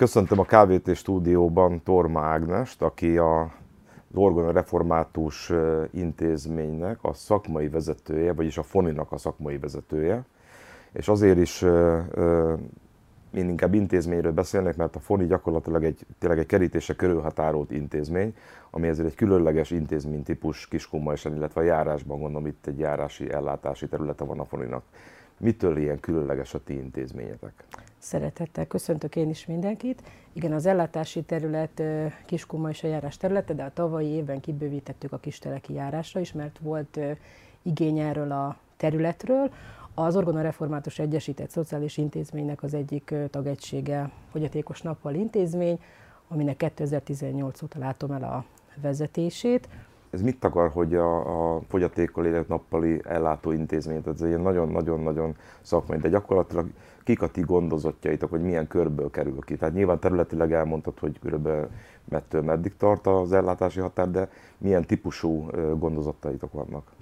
Köszöntöm a KVT stúdióban Torma Ágnest, aki a az Orgona Református Intézménynek a szakmai vezetője, vagyis a Foninak a szakmai vezetője. És azért is én inkább intézményről beszélnek, mert a FONI gyakorlatilag egy, tényleg egy kerítése körülhatárolt intézmény, ami ezért egy különleges intézménytípus Kiskunmajsen, illetve a járásban gondolom itt egy járási ellátási területe van a FONInak. Mitől ilyen különleges a ti intézményetek? Szeretettel köszöntök én is mindenkit. Igen, az ellátási terület Kiskuma és a járás területe, de a tavalyi évben kibővítettük a kisteleki járásra is, mert volt igény erről a területről. Az Orgona Református Egyesített Szociális Intézménynek az egyik tagegysége Fogyatékos Nappal Intézmény, aminek 2018 óta látom el a vezetését. Ez mit akar, hogy a, a fogyatékkal élet nappali ellátó intézmény, tehát ez egy nagyon-nagyon-nagyon szakmai, de gyakorlatilag kik a ti gondozottjaitok, hogy milyen körből kerül ki? Tehát nyilván területileg elmondtad, hogy körülbelül mettől meddig tart az ellátási határ, de milyen típusú gondozottaitok vannak?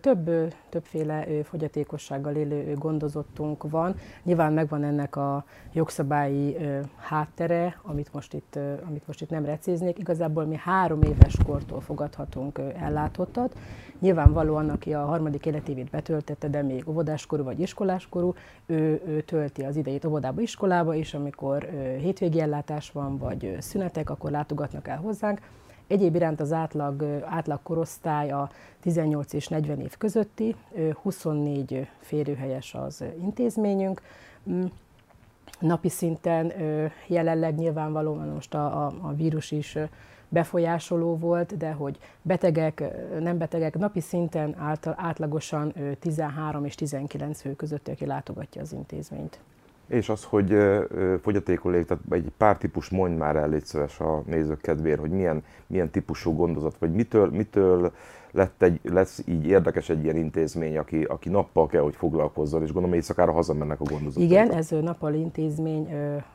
Több, többféle fogyatékossággal élő gondozottunk van. Nyilván megvan ennek a jogszabályi háttere, amit most itt, amit most itt nem recéznék. Igazából mi három éves kortól fogadhatunk ellátottat. Nyilvánvalóan, aki a harmadik életévét betöltette, de még óvodáskorú vagy iskoláskorú, ő, ő tölti az idejét óvodába, iskolába, és amikor hétvégi ellátás van, vagy szünetek, akkor látogatnak el hozzánk Egyéb iránt az átlag, átlag korosztály a 18 és 40 év közötti, 24 férőhelyes az intézményünk. Mm, napi szinten jelenleg nyilvánvalóan most a, a, a vírus is befolyásoló volt, de hogy betegek, nem betegek, napi szinten átlagosan 13 és 19 fő között, aki látogatja az intézményt és az, hogy fogyatékol él, tehát egy pár típus mondj már el, légy szíves a nézők kedvéért, hogy milyen, milyen típusú gondozat, vagy mitől, mitől lett egy, lesz így érdekes egy ilyen intézmény, aki, aki nappal kell, hogy foglalkozzon, és gondolom éjszakára hazamennek a gondozatok. Igen, ez nappal intézmény,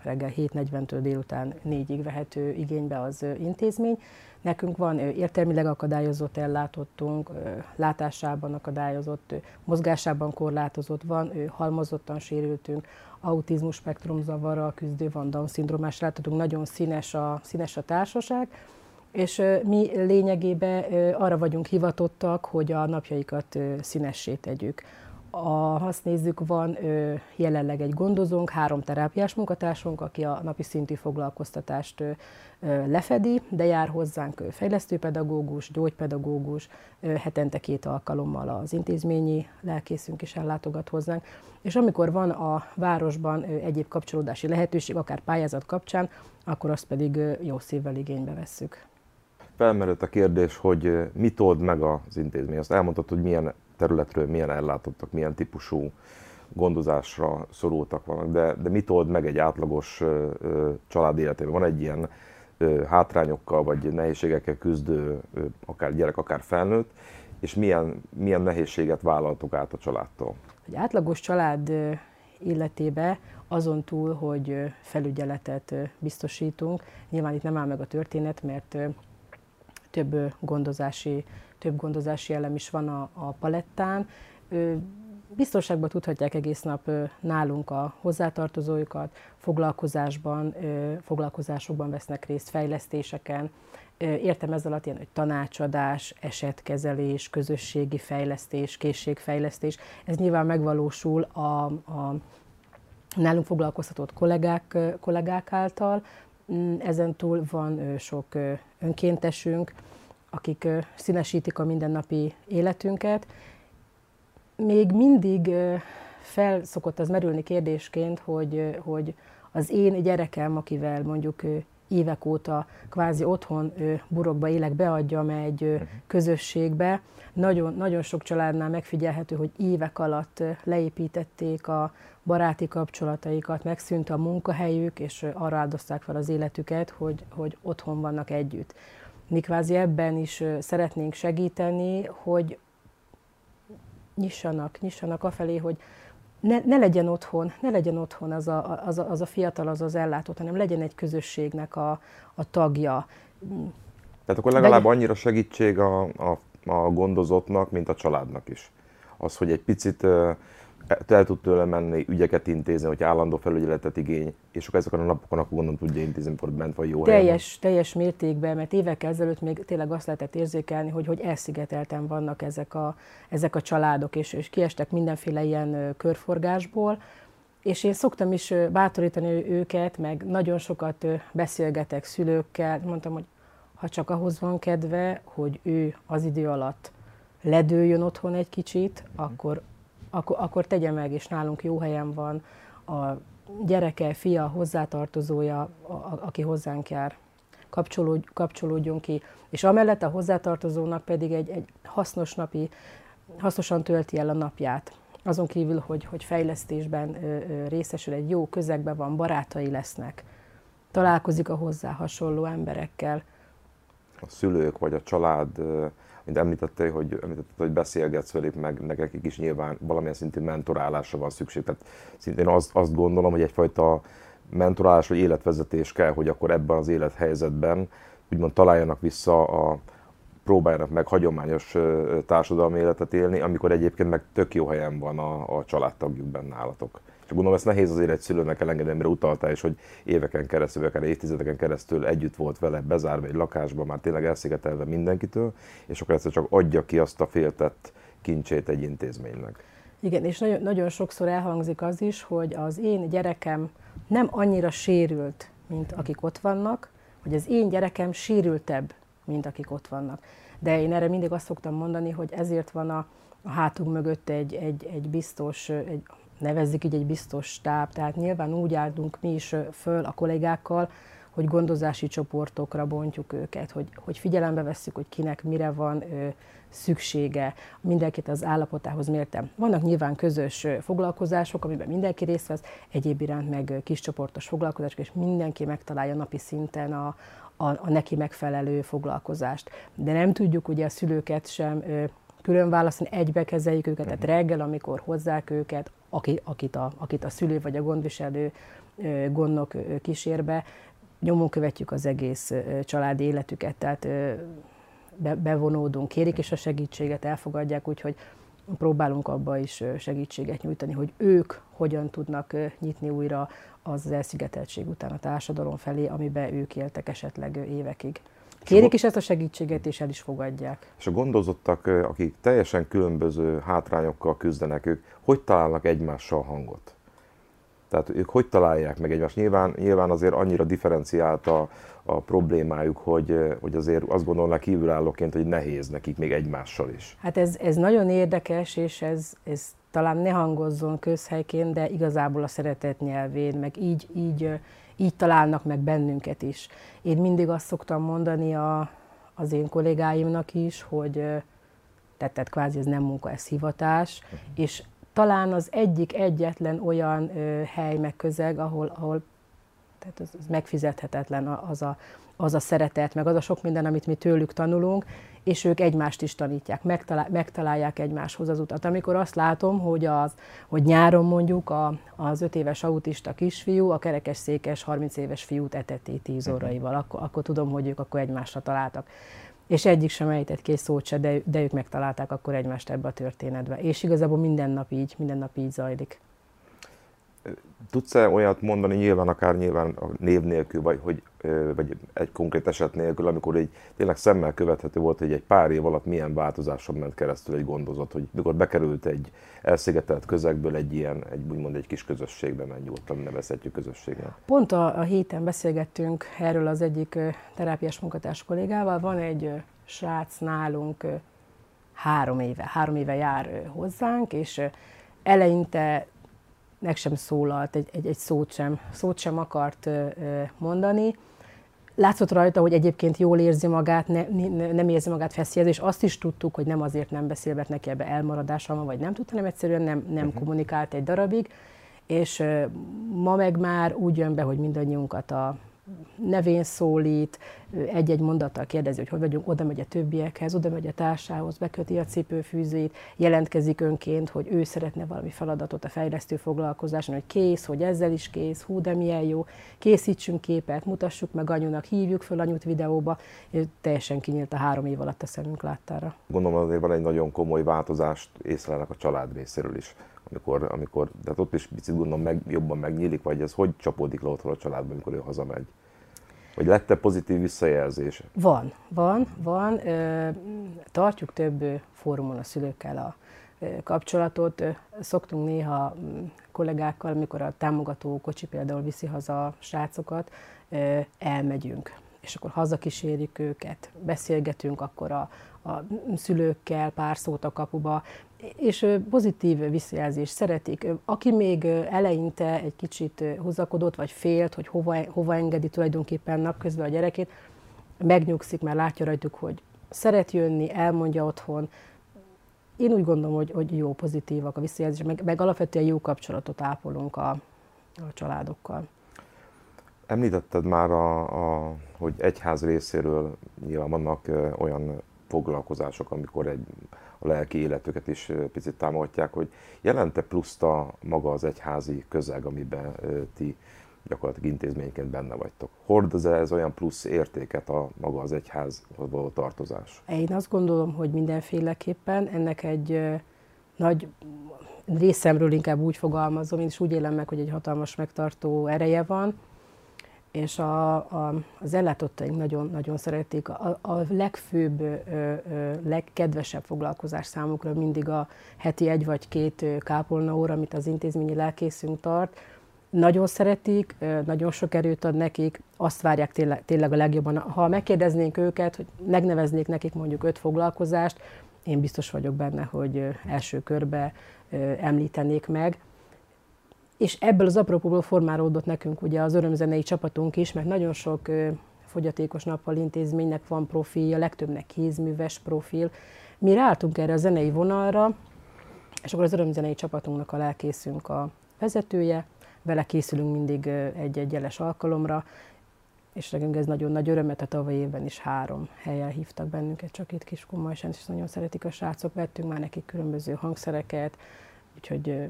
reggel 7.40-től délután 4-ig vehető igénybe az intézmény. Nekünk van értelmileg akadályozott ellátottunk, látásában akadályozott, mozgásában korlátozott van, halmozottan sérültünk, autizmus spektrum zavarral küzdő van, Down-szindrómás látatunk, nagyon színes a, színes a társaság, és mi lényegében arra vagyunk hivatottak, hogy a napjaikat színessé tegyük. A, ha azt nézzük, van ö, jelenleg egy gondozónk, három terápiás munkatársunk, aki a napi szintű foglalkoztatást ö, ö, lefedi, de jár hozzánk fejlesztőpedagógus, gyógypedagógus, ö, hetente két alkalommal az intézményi lelkészünk is ellátogat hozzánk. És amikor van a városban ö, egyéb kapcsolódási lehetőség, akár pályázat kapcsán, akkor azt pedig ö, jó szívvel igénybe vesszük. Felmerült a kérdés, hogy mit old meg az intézmény. Azt elmondtad, hogy milyen területről milyen ellátottak, milyen típusú gondozásra szorultak vannak, de, de mit old meg egy átlagos ö, ö, család életében? Van egy ilyen ö, hátrányokkal vagy nehézségekkel küzdő, ö, akár gyerek, akár felnőtt, és milyen, milyen nehézséget vállaltok át a családtól? Egy átlagos család életébe azon túl, hogy felügyeletet biztosítunk, nyilván itt nem áll meg a történet, mert több gondozási több gondozási elem is van a, a palettán. Biztonságban tudhatják egész nap nálunk a hozzátartozóikat, foglalkozásban, foglalkozásokban vesznek részt, fejlesztéseken. Értem ezzel alatt ilyen, hogy tanácsadás, esetkezelés, közösségi fejlesztés, készségfejlesztés. Ez nyilván megvalósul a, a nálunk foglalkoztatott kollégák, kollégák által. Mm, ezen túl van sok önkéntesünk, akik színesítik a mindennapi életünket. Még mindig fel szokott az merülni kérdésként, hogy, hogy az én gyerekem, akivel mondjuk évek óta kvázi otthon burokba élek, beadjam egy mhm. közösségbe. Nagyon, nagyon sok családnál megfigyelhető, hogy évek alatt leépítették a baráti kapcsolataikat, megszűnt a munkahelyük, és arra áldozták fel az életüket, hogy, hogy otthon vannak együtt mi kvázi ebben is szeretnénk segíteni, hogy nyissanak, nyissanak afelé, hogy ne, ne legyen otthon, ne legyen otthon az a, az, a, az a fiatal, az az ellátott, hanem legyen egy közösségnek a, a tagja. Tehát akkor legalább annyira segítség a, a, a gondozottnak, mint a családnak is. Az, hogy egy picit el tud tőle menni, ügyeket intézni, hogy állandó felügyeletet igény, és akkor ezeken a napokon akkor gondolom tudja intézni, amikor bent vagy jó teljes, helyen. Teljes mértékben, mert évekkel ezelőtt még tényleg azt lehetett érzékelni, hogy, hogy elszigetelten vannak ezek a, ezek a családok, és, és kiestek mindenféle ilyen körforgásból, és én szoktam is bátorítani őket, meg nagyon sokat beszélgetek szülőkkel, mondtam, hogy ha csak ahhoz van kedve, hogy ő az idő alatt ledőjön otthon egy kicsit, akkor, akkor, akkor tegye meg, és nálunk jó helyen van a gyereke, fia, hozzátartozója, a, a, aki hozzánk jár, kapcsolódj, kapcsolódjon ki. És amellett a hozzátartozónak pedig egy, egy hasznos napi, hasznosan tölti el a napját. Azon kívül, hogy, hogy fejlesztésben ö, ö, részesül, egy jó közegben van, barátai lesznek, találkozik a hozzá hasonló emberekkel. A szülők vagy a család mint említettél, hogy, említetted, hogy beszélgetsz velük, meg nekik is nyilván valamilyen szintű mentorálásra van szükség. Tehát szintén azt, azt gondolom, hogy egyfajta mentorálás vagy életvezetés kell, hogy akkor ebben az élethelyzetben úgymond találjanak vissza a, próbáljanak meg hagyományos társadalmi életet élni, amikor egyébként meg tök jó helyen van a, a családtagjuk benne És gondolom ezt nehéz azért egy szülőnek elengedni, mert utaltál is, hogy éveken keresztül, akár évtizedeken keresztül együtt volt vele, bezárva egy lakásba, már tényleg elszigetelve mindenkitől, és akkor ezt csak adja ki azt a féltett kincsét egy intézménynek. Igen, és nagyon, nagyon sokszor elhangzik az is, hogy az én gyerekem nem annyira sérült, mint akik ott vannak, hogy az én gyerekem sérültebb, mint akik ott vannak. De én erre mindig azt szoktam mondani, hogy ezért van a, a hátunk mögött egy, egy, egy biztos, egy nevezzük így egy biztos stáb, tehát nyilván úgy állunk mi is föl a kollégákkal, hogy gondozási csoportokra bontjuk őket, hogy, hogy figyelembe vesszük, hogy kinek mire van ö, szüksége, mindenkit az állapotához mértem. Vannak nyilván közös foglalkozások, amiben mindenki részt vesz, egyéb iránt meg kis csoportos foglalkozások, és mindenki megtalálja napi szinten a, a, a neki megfelelő foglalkozást. De nem tudjuk ugye a szülőket sem ö, külön választani, egybe kezeljük őket, tehát mhm. reggel, amikor hozzák őket, aki, akit, a, akit a szülő vagy a gondviselő gondnok kísérbe, nyomon követjük az egész családi életüket, tehát be, bevonódunk, kérik is a segítséget, elfogadják, úgyhogy próbálunk abba is segítséget nyújtani, hogy ők hogyan tudnak nyitni újra az elszigeteltség után a társadalom felé, amiben ők éltek esetleg évekig. Kérik is ezt a segítséget, és el is fogadják. És a gondozottak, akik teljesen különböző hátrányokkal küzdenek, ők hogy találnak egymással hangot? Tehát ők hogy találják meg egymást? Nyilván, nyilván azért annyira differenciált a, a problémájuk, hogy, hogy azért azt gondolnak kívülállóként, hogy nehéz nekik még egymással is. Hát ez, ez nagyon érdekes, és ez, ez talán ne hangozzon közhelyként, de igazából a szeretet nyelvén, meg így, így így találnak meg bennünket is. Én mindig azt szoktam mondani a, az én kollégáimnak is, hogy tehát, tehát kvázi ez nem munka, ez hivatás, uh-huh. és talán az egyik egyetlen olyan ö, hely meg közeg, ahol, ahol tehát az, az megfizethetetlen az a, az a szeretet, meg az a sok minden, amit mi tőlük tanulunk, és ők egymást is tanítják, megtalál, megtalálják egymáshoz az utat. Amikor azt látom, hogy, az, hogy nyáron mondjuk a, az öt éves autista kisfiú a kerekes székes 30 éves fiút eteti 10 mhm. óraival, akkor, akkor tudom, hogy ők akkor egymásra találtak. És egyik sem ejtett kész szót se, de, de ők megtalálták akkor egymást ebbe a történetbe. És igazából minden nap így, minden nap így zajlik. Tudsz-e olyat mondani, nyilván akár nyilván a név nélkül, vagy, hogy, vagy egy konkrét eset nélkül, amikor egy tényleg szemmel követhető volt, hogy egy pár év alatt milyen változáson ment keresztül egy gondozat, hogy mikor bekerült egy elszigetelt közegből egy ilyen, egy úgymond egy kis közösségbe, mert nyugodtan nevezhetjük közösségnek. Pont a, a héten beszélgettünk erről az egyik terápiás munkatárs kollégával. Van egy srác nálunk három éve, három éve jár hozzánk, és eleinte meg sem szólalt, egy, egy, egy szót, sem, szót sem akart mondani. Látszott rajta, hogy egyébként jól érzi magát, ne, ne, nem érzi magát feszélyezve, és azt is tudtuk, hogy nem azért nem beszél, mert neki ebbe elmaradása van, vagy nem tudta, hanem egyszerűen nem, nem uh-huh. kommunikált egy darabig, és ma meg már úgy jön be, hogy mindannyiunkat a nevén szólít, egy-egy mondattal kérdezi, hogy hogy vagyunk, oda megy a többiekhez, oda megy a társához, beköti a cipőfűzőit, jelentkezik önként, hogy ő szeretne valami feladatot a fejlesztő foglalkozáson, hogy kész, hogy ezzel is kész, hú, de milyen jó, készítsünk képet, mutassuk meg anyunak, hívjuk föl anyut videóba, és teljesen kinyílt a három év alatt a szemünk láttára. Gondolom azért van egy nagyon komoly változást észlelnek a család részéről is amikor, amikor de ott is picit gondolom meg, jobban megnyílik, vagy ez hogy csapódik le otthon a családban, amikor ő hazamegy? Vagy lett-e pozitív visszajelzése? Van, van, van. Tartjuk több fórumon a szülőkkel a kapcsolatot. Szoktunk néha kollégákkal, amikor a támogató kocsi például viszi haza a srácokat, elmegyünk és akkor hazakísérjük őket, beszélgetünk akkor a, a szülőkkel, pár szót a kapuba, és pozitív visszajelzés szeretik. Aki még eleinte egy kicsit húzakodott, vagy félt, hogy hova, hova engedi tulajdonképpen napközben a gyerekét, megnyugszik, mert látja rajtuk, hogy szeret jönni, elmondja otthon. Én úgy gondolom, hogy, hogy jó, pozitívak a visszajelzések, meg, meg alapvetően jó kapcsolatot ápolunk a, a családokkal. Említetted már, a, a, hogy egyház részéről nyilván vannak olyan foglalkozások, amikor egy, a lelki életüket is picit támogatják, hogy jelente pluszt a maga az egyházi közeg, amiben ti gyakorlatilag intézményként benne vagytok. Hordoz ez olyan plusz értéket a maga az egyházhoz való tartozás? Én azt gondolom, hogy mindenféleképpen ennek egy nagy részemről inkább úgy fogalmazom, én is úgy élem meg, hogy egy hatalmas megtartó ereje van, és a, a, az ellátottaink nagyon, nagyon szeretik. A, a legfőbb, ö, ö, legkedvesebb foglalkozás számukra mindig a heti egy vagy két kápolna óra, amit az intézményi lelkészünk tart. Nagyon szeretik, nagyon sok erőt ad nekik, azt várják tényleg, tényleg a legjobban. Ha megkérdeznénk őket, hogy megneveznék nekik mondjuk öt foglalkozást, én biztos vagyok benne, hogy első körbe említenék meg és ebből az apropóból formálódott nekünk ugye az örömzenei csapatunk is, mert nagyon sok fogyatékos nappal intézménynek van profilja, legtöbbnek kézműves profil. Mi ráálltunk erre a zenei vonalra, és akkor az örömzenei csapatunknak a lelkészünk a vezetője, vele készülünk mindig egy-egy jeles alkalomra, és nekünk ez nagyon nagy örömet, a tavaly évben is három helyen hívtak bennünket, csak itt Kiskunmajsán, és nagyon szeretik a srácok, vettünk már nekik különböző hangszereket, Úgyhogy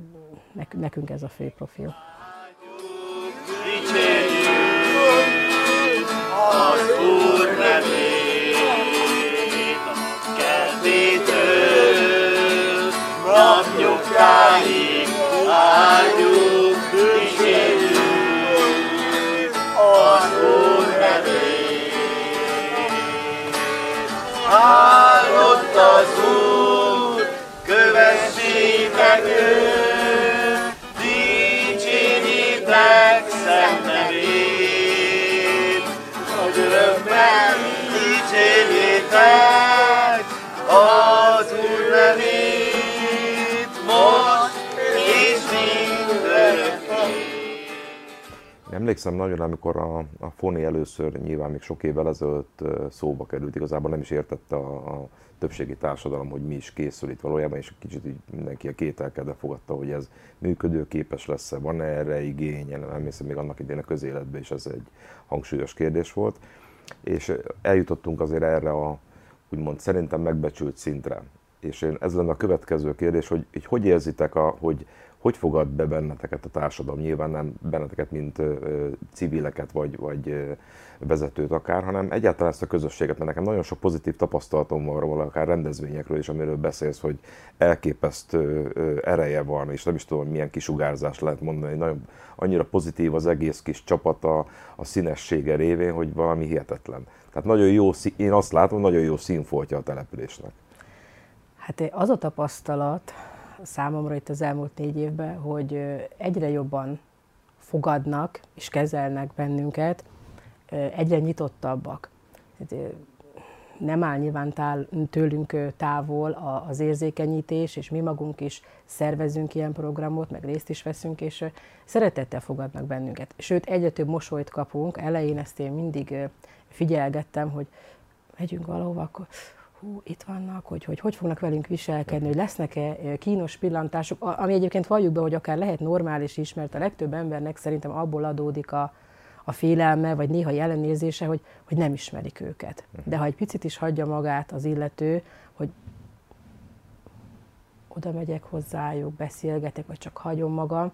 nekünk ez a fő profil. az Úr Emlékszem nagyon, amikor a, a Foni először nyilván még sok évvel ezelőtt szóba került, igazából nem is értette a, a többségi társadalom, hogy mi is készül itt valójában, és kicsit így mindenki a kételkedve fogadta, hogy ez működőképes lesz-e, van-e erre igény, nem hiszem még annak idején a közéletben is ez egy hangsúlyos kérdés volt. És eljutottunk azért erre a úgymond szerintem megbecsült szintre. És én ez lenne a következő kérdés, hogy, hogy, hogy érzitek, a, hogy hogy fogad be benneteket a társadalom? Nyilván nem benneteket, mint civileket vagy, vagy vezetőt akár, hanem egyáltalán ezt a közösséget, mert nekem nagyon sok pozitív tapasztalatom van róla, akár rendezvényekről is, amiről beszélsz, hogy elképesztő ereje van, és nem is tudom, milyen kisugárzás lehet mondani, nagyon annyira pozitív az egész kis csapata a színessége révén, hogy valami hihetetlen. Tehát nagyon jó, én azt látom, nagyon jó színfoltja a településnek. Hát az a tapasztalat, számomra itt az elmúlt négy évben, hogy egyre jobban fogadnak és kezelnek bennünket, egyre nyitottabbak. Nem áll nyilván tőlünk távol az érzékenyítés, és mi magunk is szervezünk ilyen programot, meg részt is veszünk, és szeretettel fogadnak bennünket. Sőt, egyre több mosolyt kapunk. Elején ezt én mindig figyelgettem, hogy megyünk valahova, akkor hú, itt vannak, hogy, hogy hogy fognak velünk viselkedni, hogy lesznek-e kínos pillantások, ami egyébként valljuk be, hogy akár lehet normális is, mert a legtöbb embernek szerintem abból adódik a, a félelme, vagy néha ellenérzése, hogy, hogy nem ismerik őket. De ha egy picit is hagyja magát az illető, hogy oda megyek hozzájuk, beszélgetek, vagy csak hagyom magam,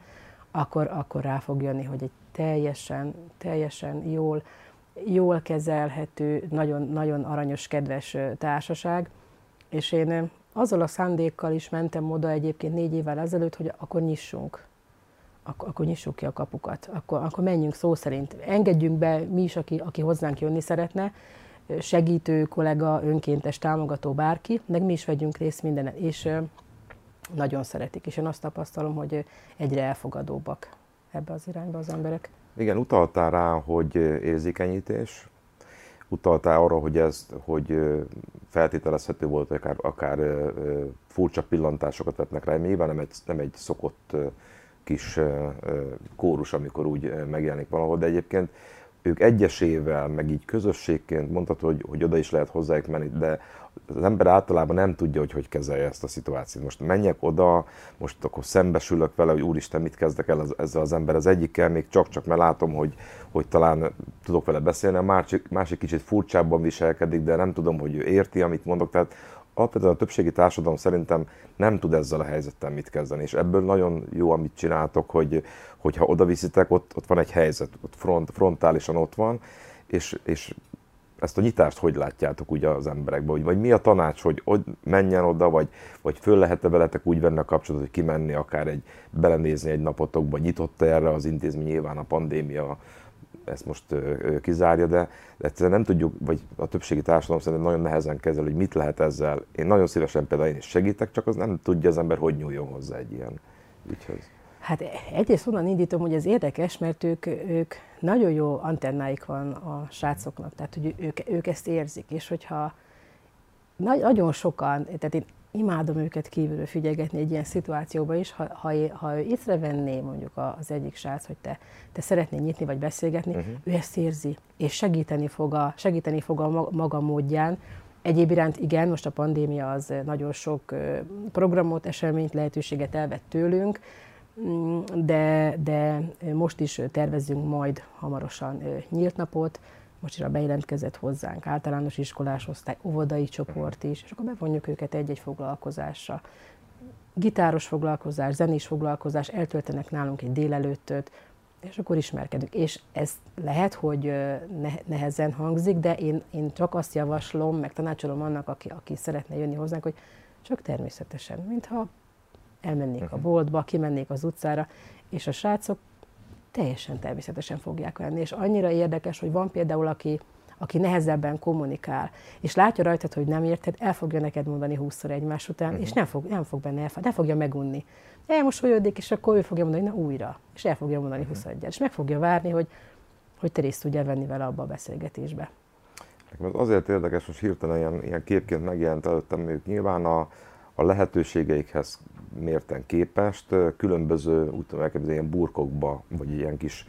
akkor, akkor rá fog jönni, hogy egy teljesen, teljesen jól jól kezelhető, nagyon, nagyon aranyos, kedves társaság, és én azzal a szándékkal is mentem oda egyébként négy évvel ezelőtt, hogy akkor nyissunk. Akkor, akkor nyissuk ki a kapukat. Akkor, akkor menjünk szó szerint. Engedjünk be mi is, aki, aki hozzánk jönni szeretne, segítő, kollega, önkéntes, támogató, bárki, meg mi is vegyünk részt mindenen. És nagyon szeretik, és én azt tapasztalom, hogy egyre elfogadóbbak ebbe az irányba az emberek. Igen, utaltál rá, hogy érzékenyítés, utaltál arra, hogy ez, hogy feltételezhető volt, hogy akár, akár furcsa pillantásokat vetnek rá. Nyilván nem egy, nem egy szokott kis kórus, amikor úgy megjelenik valahol, de egyébként ők egyesével, meg így közösségként mondhatod, hogy, hogy oda is lehet hozzájuk menni, de az ember általában nem tudja, hogy hogy kezelje ezt a szituációt. Most menjek oda, most akkor szembesülök vele, hogy úristen, mit kezdek el ezzel az ember. Az egyikkel még csak-csak, mert látom, hogy, hogy talán tudok vele beszélni, a másik, másik kicsit furcsábban viselkedik, de nem tudom, hogy ő érti, amit mondok. Tehát alapvetően a többségi társadalom szerintem nem tud ezzel a helyzettel mit kezdeni, és ebből nagyon jó, amit csináltok, hogy, hogyha oda viszitek, ott, ott van egy helyzet, ott front, frontálisan ott van, és, és ezt a nyitást hogy látjátok ugye az emberekbe, vagy, vagy mi a tanács, hogy, hogy menjen oda, vagy, vagy föl lehet-e veletek úgy venni a kapcsolatot, hogy kimenni akár egy, belenézni egy napotokba, nyitott erre az intézmény, nyilván a pandémia ezt most kizárja, de, egyszerűen nem tudjuk, vagy a többségi társadalom szerintem nagyon nehezen kezel, hogy mit lehet ezzel. Én nagyon szívesen például én is segítek, csak az nem tudja az ember, hogy nyúljon hozzá egy ilyen ügyhöz. Hát egyrészt onnan indítom, hogy ez érdekes, mert ők, ők nagyon jó antennáik van a srácoknak, tehát hogy ők, ők ezt érzik, és hogyha nagyon sokan, tehát én imádom őket kívülről figyelgetni egy ilyen szituációban is, ha, ha, ha ő észrevenné mondjuk az egyik srác, hogy te, te szeretnél nyitni vagy beszélgetni, uh-huh. ő ezt érzi, és segíteni fog, a, segíteni fog a maga módján. Egyéb iránt igen, most a pandémia az nagyon sok programot, eseményt, lehetőséget elvett tőlünk, de, de most is tervezünk majd hamarosan nyílt napot, most is a bejelentkezett hozzánk általános iskolás osztály, óvodai csoport is, és akkor bevonjuk őket egy-egy foglalkozásra. Gitáros foglalkozás, zenés foglalkozás, eltöltenek nálunk egy délelőttöt, és akkor ismerkedünk. És ez lehet, hogy nehezen hangzik, de én, én csak azt javaslom, meg tanácsolom annak, aki, aki szeretne jönni hozzánk, hogy csak természetesen, mintha elmennék a mhm. boltba, kimennék az utcára, és a srácok teljesen természetesen fogják venni. És annyira érdekes, hogy van például, aki, aki nehezebben kommunikál, és látja rajtad, hogy nem érted, el fogja neked mondani húszszor egymás után, uh-huh. és nem fog, nem fog benne elfog, nem fogja megunni. Elmosolyodik, és akkor ő fogja mondani, na újra, és el fogja mondani uh-huh. 21 és meg fogja várni, hogy, hogy te részt tudjál venni vele abba a beszélgetésbe. Nekem az azért érdekes, hogy hirtelen ilyen, ilyen képként megjelent előttem, ők nyilván a, a lehetőségeikhez mérten képest különböző, úgy tudom ilyen burkokba, vagy ilyen kis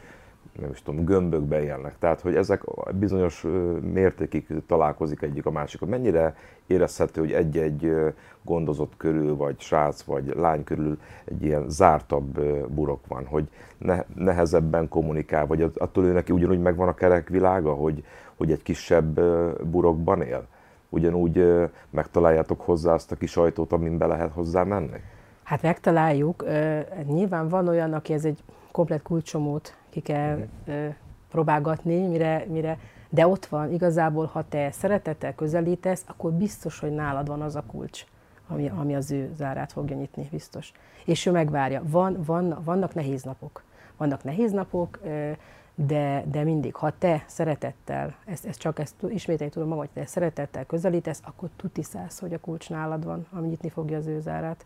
nem is tudom, gömbökbe élnek. Tehát, hogy ezek bizonyos mértékig találkozik egyik a másikot. Mennyire érezhető, hogy egy-egy gondozott körül, vagy srác, vagy lány körül egy ilyen zártabb burok van, hogy ne, nehezebben kommunikál, vagy attól ő neki ugyanúgy megvan a kerek világa, hogy, hogy egy kisebb burokban él? Ugyanúgy megtaláljátok hozzá azt a kis ajtót, amin be lehet hozzá menni? Hát megtaláljuk. Nyilván van olyan, aki ez egy komplet kulcsomót ki kell uh próbálgatni, mire, mire, de ott van, igazából, ha te szeretettel közelítesz, akkor biztos, hogy nálad van az a kulcs, ami, ami az ő zárát fogja nyitni, biztos. És ő megvárja. Van, van, vannak nehéz napok. Vannak nehéz napok, de, de mindig, ha te szeretettel, ezt, ezt csak ezt ismételni tudom magam, hogy te szeretettel közelítesz, akkor tutiszász, hogy a kulcs nálad van, ami nyitni fogja az ő zárát.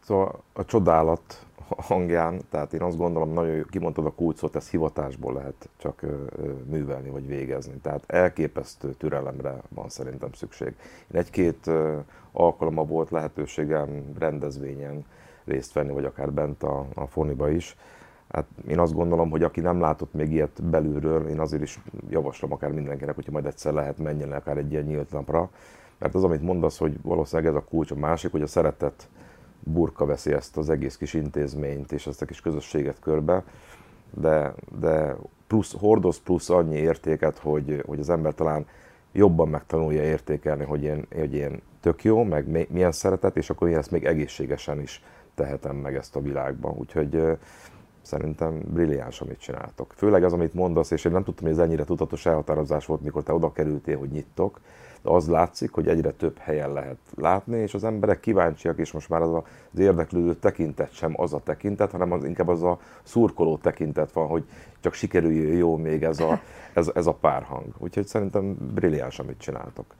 Szóval a csodálat hangján, tehát én azt gondolom, nagyon jó, kimondtad a kulcsot, ezt hivatásból lehet csak művelni vagy végezni. Tehát elképesztő türelemre van szerintem szükség. Én egy-két alkalommal volt lehetőségem rendezvényen részt venni, vagy akár bent a, a Foniba is. Hát én azt gondolom, hogy aki nem látott még ilyet belülről, én azért is javaslom akár mindenkinek, hogyha majd egyszer lehet menjen akár egy ilyen nyílt napra. Mert az, amit mondasz, hogy valószínűleg ez a kulcs, a másik, hogy a szeretet burka veszi ezt az egész kis intézményt és ezt a kis közösséget körbe, de, de plusz, hordoz plusz annyi értéket, hogy, hogy az ember talán jobban megtanulja értékelni, hogy én, hogy én tök jó, meg milyen szeretet, és akkor én ezt még egészségesen is tehetem meg ezt a világban. Úgyhogy Szerintem brilliáns, amit csináltok. Főleg az, amit mondasz, és én nem tudtam, hogy ez ennyire tudatos elhatározás volt, mikor te oda kerültél, hogy nyittok, de az látszik, hogy egyre több helyen lehet látni, és az emberek kíváncsiak, és most már az, az érdeklődő tekintet sem az a tekintet, hanem az inkább az a szurkoló tekintet van, hogy csak sikerüljön jó még ez a, ez, ez a párhang. Úgyhogy szerintem brilliáns, amit csináltok.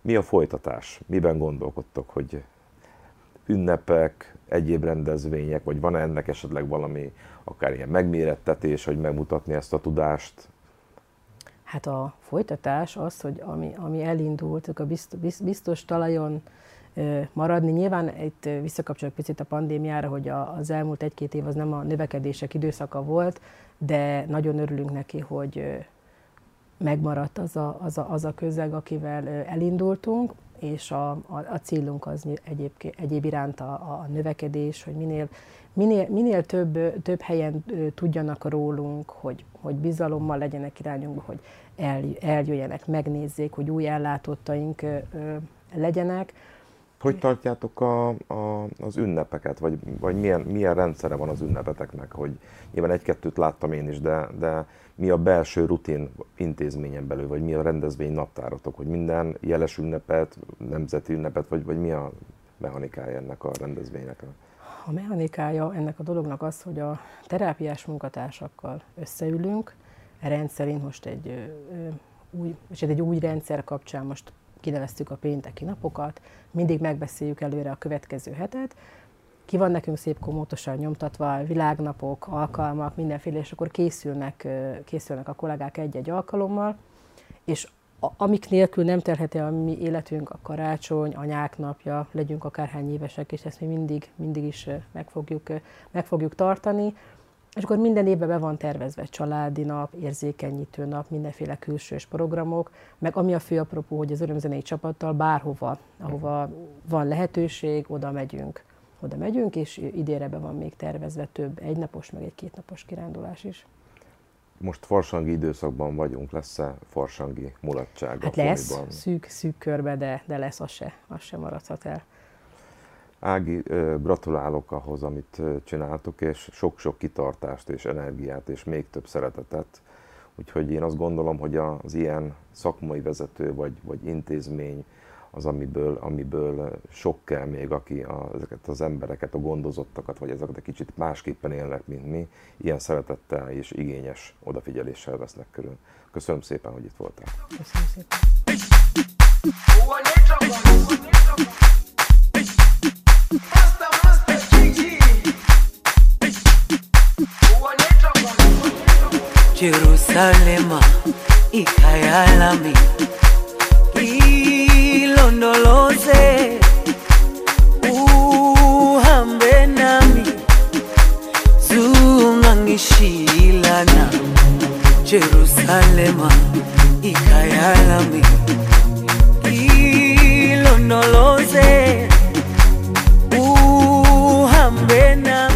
Mi a folytatás? Miben gondolkodtok, hogy ünnepek, egyéb rendezvények, vagy van ennek esetleg valami akár ilyen megmérettetés, hogy megmutatni ezt a tudást? Hát a folytatás az, hogy ami, ami elindult, a biztos, biztos talajon maradni. Nyilván itt visszakapcsolok picit a pandémiára, hogy az elmúlt egy-két év az nem a növekedések időszaka volt, de nagyon örülünk neki, hogy megmaradt az a, az a, az a közeg, akivel elindultunk, és a, a, a célunk az egyéb, egyéb iránt a, a növekedés, hogy minél, minél, minél több, több helyen tudjanak rólunk, hogy, hogy bizalommal legyenek irányunkban, hogy el, eljöjjenek, megnézzék, hogy új ellátottaink legyenek. Hogy tartjátok a, a, az ünnepeket, vagy, vagy milyen, milyen rendszere van az ünnepeteknek? Hogy nyilván egy-kettőt láttam én is, de, de mi a belső rutin intézményen belül, vagy mi a rendezvény naptáratok, hogy minden jeles ünnepet, nemzeti ünnepet, vagy, vagy mi a mechanikája ennek a rendezvénynek? A mechanikája ennek a dolognak az, hogy a terápiás munkatársakkal összeülünk, rendszerint most egy új, és egy új rendszer kapcsán most kineveztük a pénteki napokat, mindig megbeszéljük előre a következő hetet, ki van nekünk szép komótosan nyomtatva, világnapok, alkalmak, mindenféle, és akkor készülnek, készülnek a kollégák egy-egy alkalommal, és amik nélkül nem telheti a mi életünk, a karácsony, anyák napja, legyünk akárhány évesek, és ezt mi mindig, mindig is meg fogjuk, meg fogjuk tartani. És akkor minden évben be van tervezve családi nap, érzékenyítő nap, mindenféle külsős programok, meg ami a fő apropó, hogy az örömzenei csapattal bárhova, ahova van lehetőség, oda megyünk. Oda megyünk, és idére be van még tervezve több egynapos, meg egy kétnapos kirándulás is. Most farsangi időszakban vagyunk, lesz-e farsangi mulatság Hát lesz, szűk, szűk körbe, de, de lesz, az se, az se maradhat el. Ági, gratulálok ahhoz, amit csináltok, és sok-sok kitartást és energiát, és még több szeretetet. Úgyhogy én azt gondolom, hogy az ilyen szakmai vezető vagy, vagy intézmény az, amiből, amiből sok kell még, aki a, ezeket az embereket, a gondozottakat, vagy ezeket egy kicsit másképpen élnek, mint mi, ilyen szeretettel és igényes odafigyeléssel vesznek körül. Köszönöm szépen, hogy itt voltál. Köszönöm szépen. Jerusalema ikayalami udondoloze uhambe nami zungangishilana jerusalema ikayalami ilondoloze uhambe nami.